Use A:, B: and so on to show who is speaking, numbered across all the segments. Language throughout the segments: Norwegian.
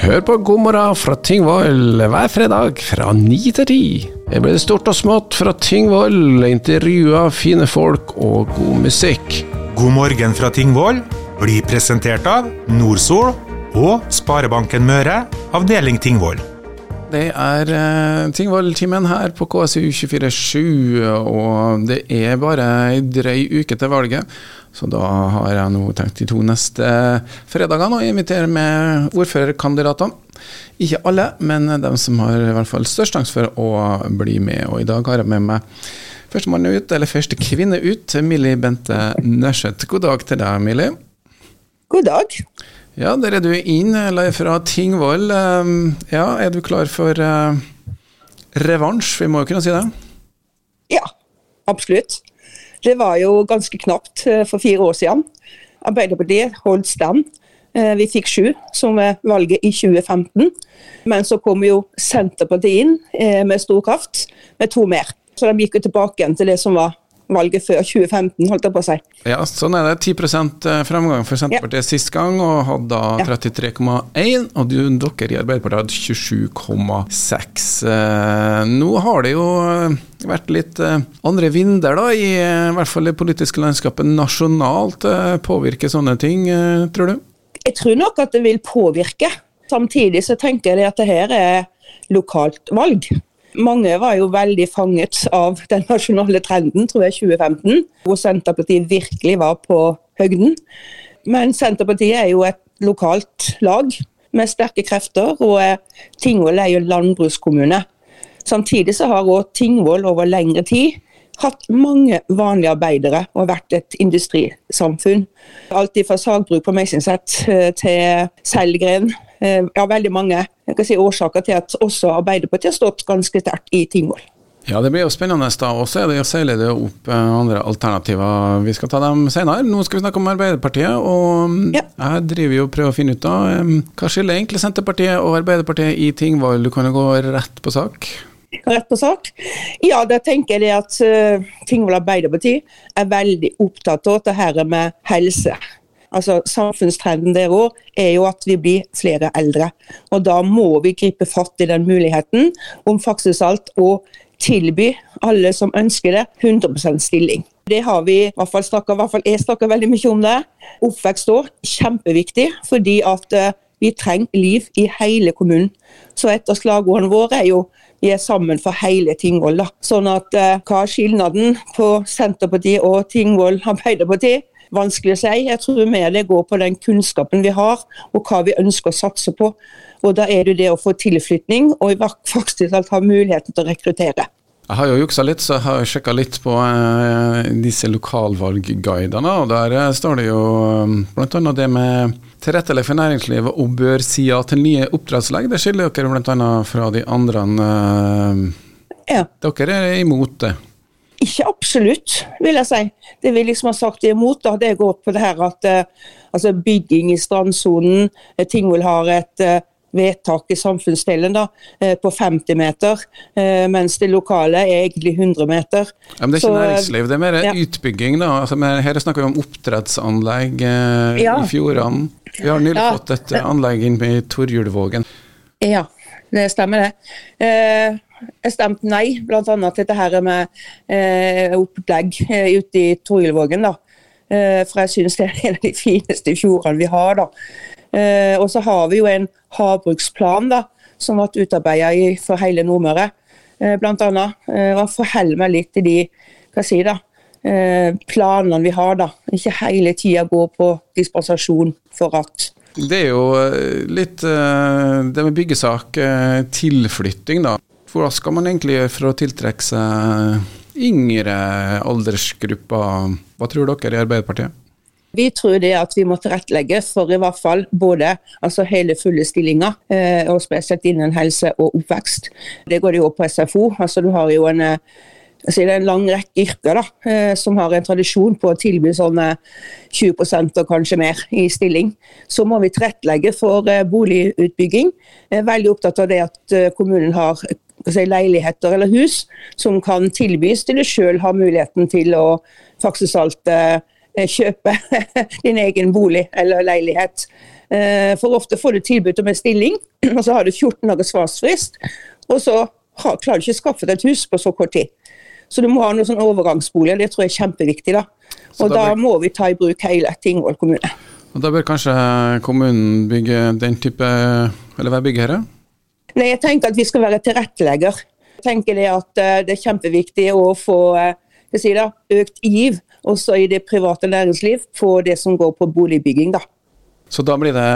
A: Hør på God morgen fra Tingvoll hver fredag fra ni til ti. Her blir det stort og smått fra Tingvoll, intervjuer, fine folk og god musikk.
B: God morgen fra Tingvoll blir presentert av Nordsol og Sparebanken Møre, avdeling Tingvoll.
A: Det er uh, Tingvoll-timen her på KSU 247, og det er bare ei drøy uke til valget. Så da har jeg nå tenkt de to neste fredagene å invitere med ordførerkandidater. Ikke alle, men de som har i hvert fall størst sjanse for å bli med. Og i dag har jeg med meg førstemann ut, eller første kvinne ut, Millie Bente Nørseth. God dag til deg, Millie.
C: God dag.
A: Ja, der er du inn, eller fra Tingvoll. Ehm, ja, er du klar for uh, revansj? Vi må jo kunne si det?
C: Ja, absolutt. Det var jo ganske knapt uh, for fire år siden. Arbeiderpartiet holdt stand. Uh, vi fikk sju, som ved valget i 2015. Men så kom jo Senterpartiet inn med stor kraft, med to mer. Så de gikk jo tilbake igjen til det som var valget før 2015, holdt jeg på å si.
A: Ja, sånn er det. 10 eh, fremgang for Senterpartiet ja. sist gang, og hadde da 33,1. Og du, dere i Arbeiderpartiet hadde 27,6. Eh, nå har det jo eh, vært litt andre vinder, da, i, i hvert fall det politiske landskapet nasjonalt. Påvirker sånne ting, tror du?
C: Jeg tror nok at det vil påvirke. Samtidig så tenker jeg at det her er lokalt valg. Mange var jo veldig fanget av den nasjonale trenden, tror jeg, 2015, hvor Senterpartiet virkelig var på høgden. Men Senterpartiet er jo et lokalt lag med sterke krefter, og Tingvoll er jo landbrukskommune. Samtidig så har også Tingvoll over lengre tid hatt mange vanlige arbeidere og vært et industrisamfunn. Alt fra sagbruk på Meisingset eh, til Selgren ja, veldig mange si, årsaker til at også Arbeiderpartiet har stått ganske sterkt i Tingvoll.
A: Ja, det blir jo spennende. da, Og så er det å seile det opp eh, andre alternativer. Vi skal ta dem senere. Nå skal vi snakke om Arbeiderpartiet. og mm, ja. Jeg driver jo og prøver å finne ut av hva skiller egentlig Senterpartiet og Arbeiderpartiet i Tingvoll? Du kan jo gå rett på sak.
C: Rett på sak? Ja, da tenker jeg at Tingvoll Arbeiderparti er veldig opptatt av dette med helse altså Samfunnstrenden der òg er jo at vi blir flere eldre. Og da må vi gripe fatt i den muligheten om faktisk alt å tilby alle som ønsker det, 100% stilling. Det har vi i hvert fall snakket, i hvert fall jeg snakker veldig mye om det. Oppvekstår, kjempeviktig. fordi at uh, vi trenger liv i hele kommunen. Så et av slagordene våre er jo vi er sammen for hele Tingvoll. Sånn at eh, hva er skilnaden på Senterpartiet og Tingvoll Arbeiderparti? Vanskelig å si. Jeg tror mer det går på den kunnskapen vi har, og hva vi ønsker å satse på. Og Da er det det å få tilflytning, og faktisk alt ha muligheten til å rekruttere.
A: Jeg har jo juksa litt, så jeg har sjekka litt på eh, disse lokalvalgguidene. og Der eh, står det jo um, bl.a. det med tilrettelegge for næringslivet og bør si ja til nye oppdrettsanlegg. Det skiller dere bl.a. fra de andre. Eh, ja. Dere er imot det?
C: Ikke absolutt, vil jeg si. Det vi liksom har sagt imot, da, det går på det her at uh, altså bygging i strandsonen Ting vil ha et uh, vedtak i samfunnsdelen da, på 50 meter, mens det lokale er egentlig 100 meter.
A: Ja, men det er ikke Så, næringsliv, det er mer ja. utbygging. da. Altså, her snakker vi om oppdrettsanlegg ja. i fjordene. Vi har nylig fått et anlegg inn i Torjulvågen.
C: Ja, det stemmer det. Eh, jeg stemte nei, bl.a. til dette her med eh, opplegg eh, ute i Torgilvågen. Eh, for jeg synes det er en av de fineste fjordene vi har. da. Og så har vi jo en havbruksplan da, som ble utarbeidet for hele Nordmøre, bl.a. Og forholder meg litt til de hva si da, eh, planene vi har. da. Ikke hele tida gå på dispensasjon for at
A: det er jo litt det med byggesak, tilflytting, da. Hva skal man egentlig gjøre for å tiltrekke seg yngre aldersgrupper? Hva tror dere i Arbeiderpartiet?
C: Vi tror det at vi må tilrettelegge for i hvert fall både altså hele fulle stillinger, eh, og spesielt innen helse og oppvekst. Det går det jo på SFO. altså Du har jo en altså det er en lang rekke yrker da, eh, som har en tradisjon på å tilby sånne 20% og kanskje mer i stilling. Så må vi tilrettelegge for boligutbygging. Jeg er veldig opptatt av det at kommunen har si, leiligheter eller hus som kan tilbys til du sjøl har muligheten til å faktisk alt eh, kjøpe din egen bolig eller leilighet. Eh, for ofte får du tilbud om en stilling, og så har du 14 dagers svarsfrist, og så klarer du ikke å skaffe deg et hus på så kort tid. Så du må ha noen sånn overgangsboliger, det tror jeg er kjempeviktig. da. Og da, da må vi ta i bruk hele Tingvoll kommune.
A: Og Da bør kanskje kommunen bygge den type, eller være byggherre?
C: Nei, jeg tenker at vi skal være tilrettelegger. Jeg tenker det at eh, det er kjempeviktig å få eh, si da, økt giv også i det private næringsliv på det som går på boligbygging. da.
A: Så da blir det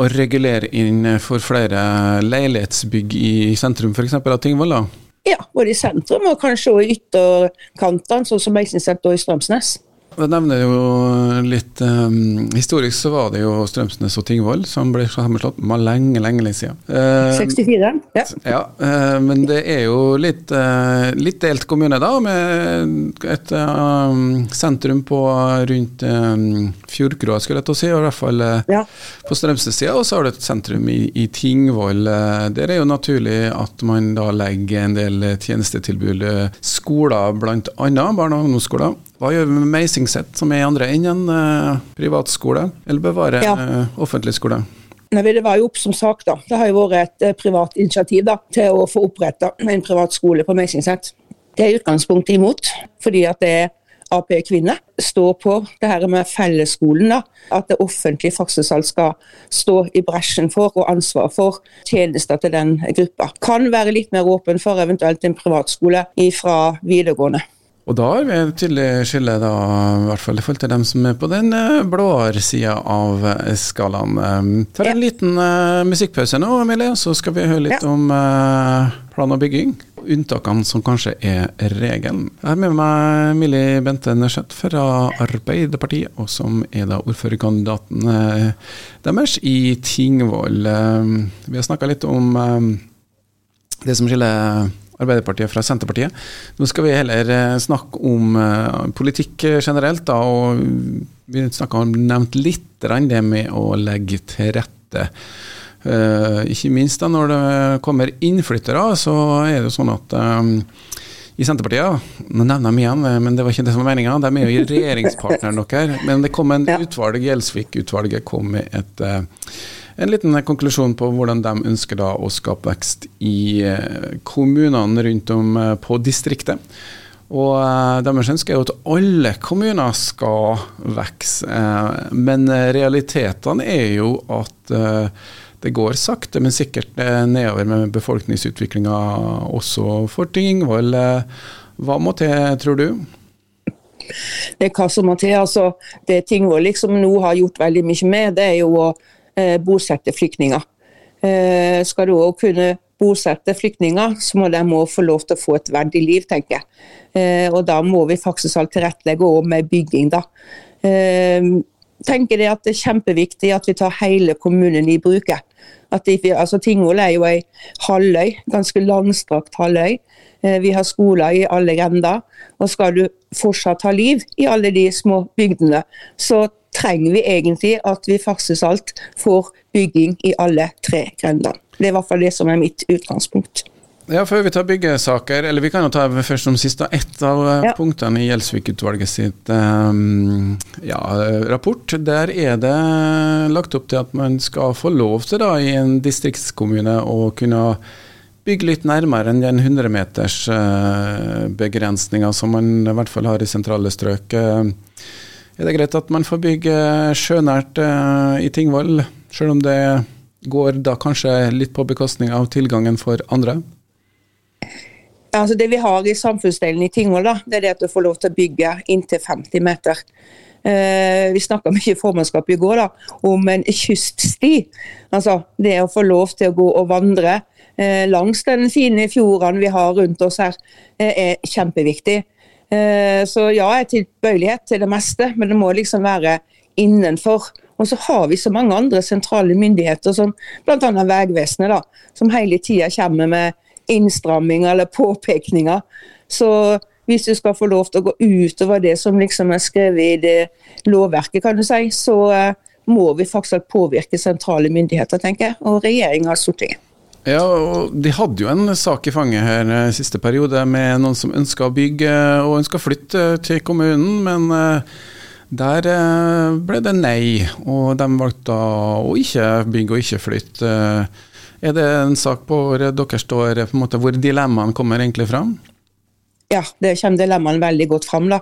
A: å regulere inn for flere leilighetsbygg i sentrum f.eks. av Tingvoll? da?
C: Ja, både i sentrum og kanskje også i ytterkantene, sånn som jeg Meisingset er i Strømsnes.
A: Det nevner jo litt um, Historisk så var det jo Strømsnes og Tingvoll som ble sammenslått lenge, lenge lenge siden.
C: Uh, 64, ja.
A: ja uh, men det er jo litt, uh, litt, delt kommune, da, med et sentrum på rundt um, Fjordkroa, skulle jeg til å si, og i hvert fall ja. på Strømsnes-sida. Og så har du et sentrum i, i Tingvoll. der er jo naturlig at man da legger en del tjenestetilbud, skoler bl.a., barne- og ungdomsskoler hva gjør vi med Meisingset, som er i andre enden, uh, privatskole, eller bevare ja. uh, offentlig skole?
C: Nei, det var jo opp som sak, da. Det har jo vært et eh, privat initiativ da, til å få oppretta en privat skole på Meisingset. Det er utgangspunktet imot, fordi at det er Ap-kvinner står på det her med fellesskolen. da, At det offentlige faktisk skal stå i bresjen for og ansvar for tjenester til den gruppa. Kan være litt mer åpen for eventuelt en privatskole fra videregående.
A: Og da har vi et tydelig skille, da, i hvert fall i forhold til dem som er på den eh, blåere sida av eh, skalaen. Um, tar en ja. liten uh, musikkpause nå, Emilie, så skal vi høre litt ja. om uh, plan og bygging. Unntakene som kanskje er regelen. Jeg har med meg Emilie Bente Nørseth fra Arbeiderpartiet, og som er da ordførerkandidaten uh, deres i Tingvoll. vi har snakka litt om det som skiller Arbeiderpartiet fra Senterpartiet. Nå skal vi heller eh, snakke om uh, politikk generelt, da, og vi snakka nevnt litt det med å legge til rette. Ikke minst da når det kommer innflyttere, så er det jo sånn at i Senterpartiet, nå nevner jeg igjen, men det var ikke det som var meninga, de er jo regjeringspartneren deres. Men det kom en utvalg, Gjelsvik-utvalget kom med et en liten konklusjon på hvordan de ønsker da å skape vekst i eh, kommunene rundt om eh, på distriktet. Og eh, deres ønske er jo at alle kommuner skal vokse, men realitetene er jo at det går sakte, men sikkert nedover med befolkningsutviklinga også for Tingvoll. Hva må til, tror du?
C: Det er hva som må til. altså Det Tingvoll liksom nå har gjort veldig mye med, det er jo å bosette flyktninger. Eh, skal du òg kunne bosette flyktninger, så må de òg få lov til å få et verdig liv, tenker jeg. Eh, og da må vi faktisk alt tilrettelegge òg med bygging, da. tenker det at det er kjempeviktig at vi tar hele kommunen i bruk. Altså, Tingvoll er jo ei halvøy, ganske langstrakt halvøy. Vi har skoler i alle grender. Og skal du fortsatt ha liv i alle de små bygdene, så trenger vi egentlig at vi faktisk alt får bygging i alle tre grendene. Det er i hvert fall det som er mitt utgangspunkt.
A: Ja, Før vi tar byggesaker, eller vi kan jo ta først som sist, ett av eh, ja. punktene i Gjelsvik-utvalget sitt um, ja, rapport. Der er det lagt opp til at man skal få lov til da i en distriktskommune å kunne bygge litt nærmere enn den 100-meters uh, begrensninga som man i hvert fall har i sentrale strøk. Er det greit at man får bygge sjønært uh, i Tingvoll, selv om det går da kanskje litt på bekostning av tilgangen for andre?
C: Altså det vi har i samfunnsdelen i Tingvoll, det er det at du får lov til å bygge inntil 50 meter. Uh, vi snakka mye i formannskapet i går da, om en kyststi. Altså det å få lov til å gå og vandre uh, langs den fine fjorden vi har rundt oss her, uh, er kjempeviktig. Eh, så ja, jeg er tilbøyelighet til det meste, men det må liksom være innenfor. Og så har vi så mange andre sentrale myndigheter, som bl.a. Vegvesenet, da, som hele tida kommer med innstramminger eller påpekninger. Så hvis du skal få lov til å gå utover det som liksom er skrevet i det lovverket, kan du si, så uh, må vi faktisk påvirke sentrale myndigheter, tenker jeg, og regjeringa og Stortinget.
A: Ja, og De hadde jo en sak i fanget her eh, siste periode med noen som ønska å bygge og ønska å flytte til kommunen, men eh, Der eh, ble det nei, og de valgte å ikke bygge og ikke flytte. Er det en sak på hvor dere står, på en måte, hvor dilemmaene kommer egentlig fram?
C: Ja, det kommer dilemmaene veldig godt fram. da.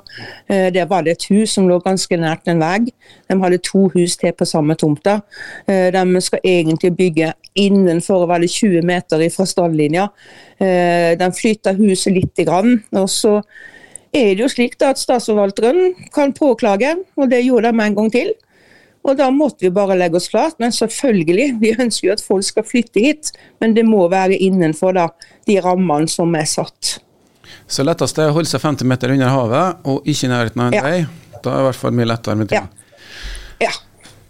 C: Det der var det et hus som lå ganske nært en vei. De hadde to hus til på samme tomta. Eh, de skal egentlig bygge innenfor det 20 meter fra stallinja. De flytta huset litt, og så er det jo slik at Statsforvalteren kan påklage, og det gjorde de en gang til. Og da måtte vi bare legge oss klart. Men selvfølgelig, vi ønsker jo at folk skal flytte hit. Men det må være innenfor da, de rammene som er satt.
A: Så lettest er å holde seg 50 meter under havet, og ikke i nærheten av en vei. Da er det i hvert fall mye lettere med ting.
C: Ja. ja.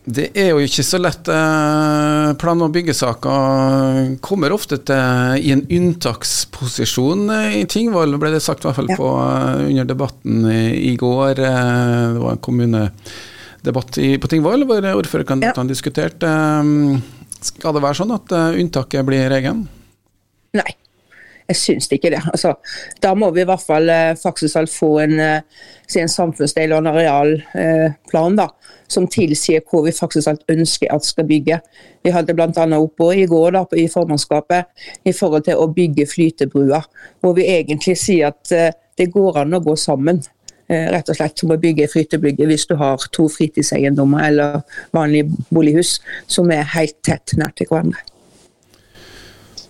A: Det er jo ikke så lett. Eh, plan- og byggesaker kommer ofte til i en unntaksposisjon i Tingvoll, ble det sagt i hvert fall på, eh, under debatten i, går. Eh, det var en kommunedebatt på Tingvoll hvor ordførerkandidatene ja. diskuterte. Skal det være sånn at unntaket blir regelen?
C: Nei. Jeg syns ikke det. Altså, da må vi i hvert fall eh, faktisk få en, eh, en samfunnsdel og en arealplan eh, da, som tilsier hvor vi faktisk ønsker at skal bygge. Vi hadde bl.a. oppå i går da, i formannskapet i forhold til å bygge flytebrua, hvor vi egentlig sier at det går an å gå sammen rett og slett som å bygge flytebygge hvis du har to fritidseiendommer eller vanlige bolighus som er helt tett nær til hverandre.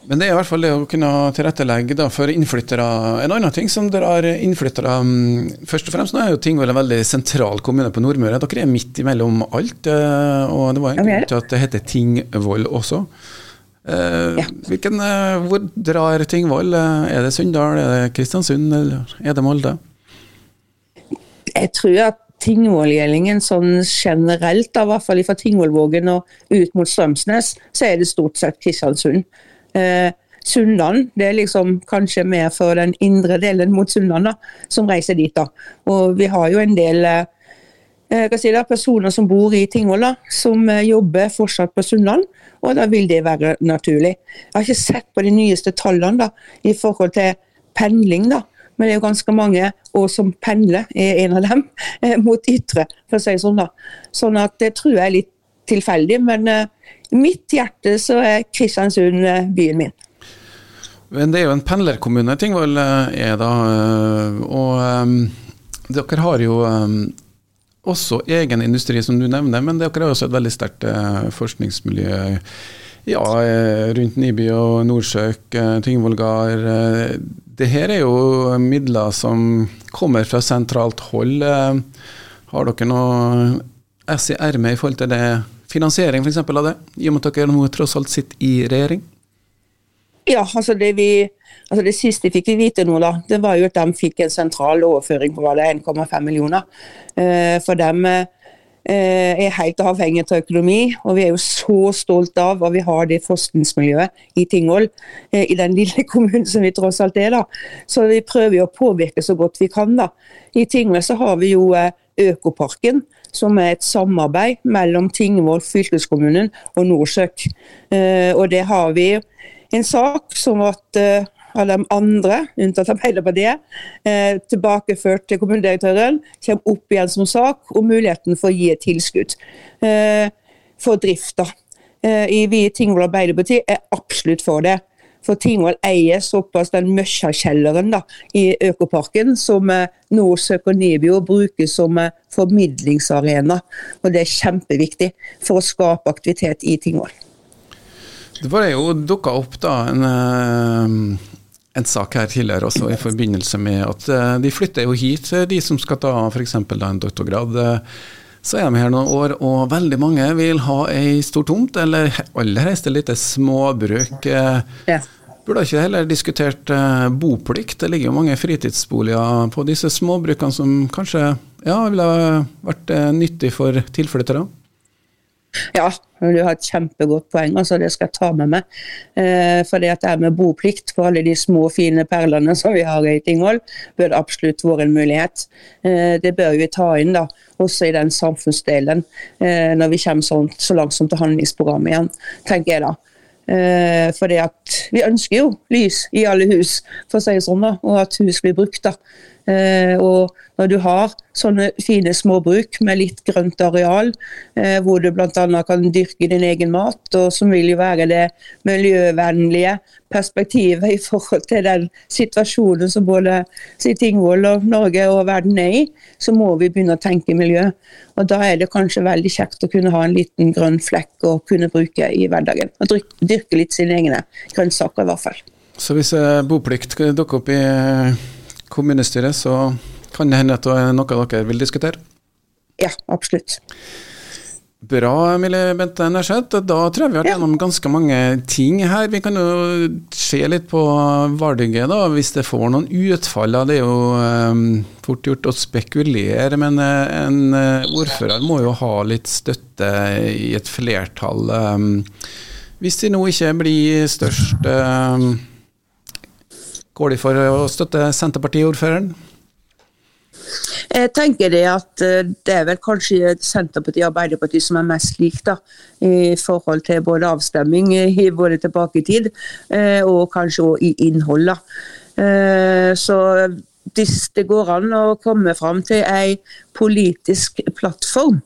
A: Men det er i hvert fall det å kunne tilrettelegge da, for innflyttere. En annen ting som dere har innflyttere mm, Først og fremst nå er jo Tingvoll en veldig sentral kommune på Nordmøre. Dere er midt imellom alt. Eh, og det var en grunn til at det heter Tingvoll også. Eh, ja. Hvilken, eh, hvor drar Tingvoll? Er det Sunndal, er det Kristiansund, eller er det Molde?
C: Jeg tror at Tingvollgjeldingen sånn generelt, da, i hvert fall fra Tingvollvågen og ut mot Strømsnes, så er det stort sett Kristiansund. Eh, Sunndalen det er liksom kanskje mer for den indre delen mot Sunndalen, som reiser dit. da. Og vi har jo en del eh, si det, personer som bor i Tingvoll, som eh, jobber fortsatt på Sundland. og da vil det være naturlig. Jeg har ikke sett på de nyeste tallene da, i forhold til pendling, da. men det er jo ganske mange og som pendler, er en av dem, eh, mot ytre, for å si sånn. da. Sånn at det tror jeg er litt tilfeldig, men eh, i mitt hjerte så er Kristiansund eh, byen min.
A: Men det er jo en pendlerkommune Tingvoll eh, er da, og dere har jo også egen industri, som du nevner, men dere har også et veldig sterkt forskningsmiljø ja, rundt Niby og Nordsjøk, Tingvoll gard. Det her er jo midler som kommer fra sentralt hold. har dere noe ess i ermet i forhold til det finansiering f.eks. av det, i og med at dere nå tross alt sitter i regjering?
C: Ja, altså det, vi, altså det siste fikk vi vite nå, da, det var jo at de fikk en sentral overføring på 1,5 millioner. Eh, for dem eh, er helt avhengig av økonomi, og vi er jo så stolt av at vi har det forskningsmiljøet i Tingvoll, eh, i den lille kommunen som vi tross alt er. da. Så vi prøver jo å påvirke så godt vi kan. da. I Tingvoll så har vi jo Økoparken, som er et samarbeid mellom Tingvoll fylkeskommunen og Nordsøk. Eh, og det har vi en sak som at alle de andre, unntatt Arbeiderpartiet, eh, tilbakeført til kommunedirektøren, kommer opp igjen som sak om muligheten for å gi et tilskudd for drifta. Vi i Tingvoll Arbeiderparti er absolutt for det. For Tingvoll eier såpass den Møkkjakjelleren i Økoparken som eh, Nordsøk og brukes som eh, formidlingsarena. Og Det er kjempeviktig for å skape aktivitet i Tingvoll.
A: Det var jo dukka opp da en, eh, en, sak her tidligere også i forbindelse med at de flytter jo hit, de som skal ta f.eks. en doktorgrad. Så er de her noen år, og veldig mange vil ha ei stor tomt, eller aller helst et lite småbruk. Ja. Burde ikke heller diskutert eh, boplikt? Det ligger jo mange fritidsboliger på disse småbrukene som kanskje ja, ville vært eh, nyttig for tilflyttere?
C: Ja, du har et kjempegodt poeng. altså Det skal jeg ta med meg. Eh, for det at det er med boplikt for alle de små, fine perlene som vi har i Tingvoll, bør det absolutt være en mulighet. Eh, det bør vi ta inn da, også i den samfunnsdelen, eh, når vi kommer sånn, så langt som til handlingsprogrammet igjen, tenker jeg da. Eh, for vi ønsker jo lys i alle hus, for å si det sånn, da, og at hus blir brukt. da. Eh, og når du har sånne fine småbruk med litt grønt areal, eh, hvor du bl.a. kan dyrke din egen mat, og som vil jo være det miljøvennlige perspektivet i forhold til den situasjonen som både Tingvoll og Norge og verden er i, så må vi begynne å tenke miljø. Og Da er det kanskje veldig kjekt å kunne ha en liten grønn flekk å kunne bruke i hverdagen. Og dyrke litt sine egne grønnsaker, i hvert fall.
A: Så hvis eh, boplikt dukker opp i kommunestyret, så kan det hende at det er noe dere vil diskutere?
C: Ja, absolutt.
A: Bra, Emilie Bente Nerseth. Da tror jeg vi har vært ja. gjennom ganske mange ting her. Vi kan jo se litt på valget, da, hvis det får noen utfall. Det er jo um, fort gjort å spekulere, men uh, en uh, ordfører må jo ha litt støtte i et flertall. Um, hvis de nå ikke blir størst, um, Går de for å støtte Senterpartiordføreren?
C: Jeg tenker det at eh, det er vel kanskje Senterpartiet og Arbeiderpartiet som er mest lik da, i forhold til både avstemming både tilbake i tid eh, og kanskje også i innhold. da. Eh, så hvis det går an å komme fram til ei politisk plattform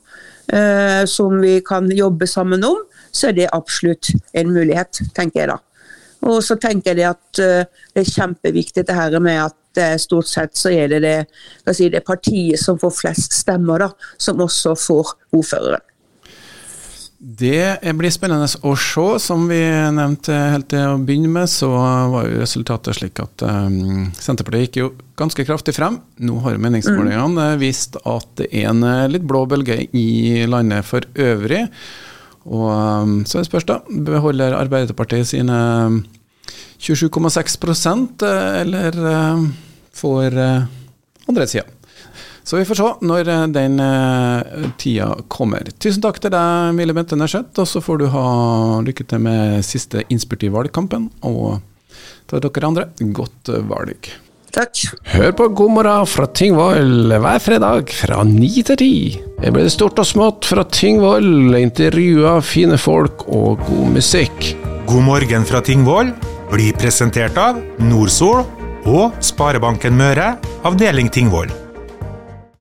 C: som vi kan jobbe sammen om, så er det absolutt en mulighet, tenker jeg da. Og så tenker jeg at uh, det er kjempeviktig det her med at uh, stort sett så er det det, si, det partiet som får flest stemmer, da, som også får ordføreren.
A: Det blir spennende å se. Som vi nevnte helt til å begynne med, så var jo resultatet slik at um, Senterpartiet gikk jo ganske kraftig frem. Nå har meningsmålingene mm. vist at det er en litt blå bølge i landet for øvrig. Og så så spørs da, beholder Arbeiderpartiet sine 27,6 um, eh, eller uh, får uh, andre sida. Så vi får se når uh, den tida kommer. Tusen takk til deg, Mille Bente Nerseth. og så får du ha lykke til med siste innspurt i valgkampen. Og til dere andre, godt valg.
C: Takk.
A: Hør på God morgen fra Tingvoll hver fredag fra ni til ti. Det blir det stort og smått fra Tingvoll, intervjuer fine folk og god musikk.
B: God morgen fra Tingvoll blir presentert av Nordsol og Sparebanken Møre, avdeling Tingvoll.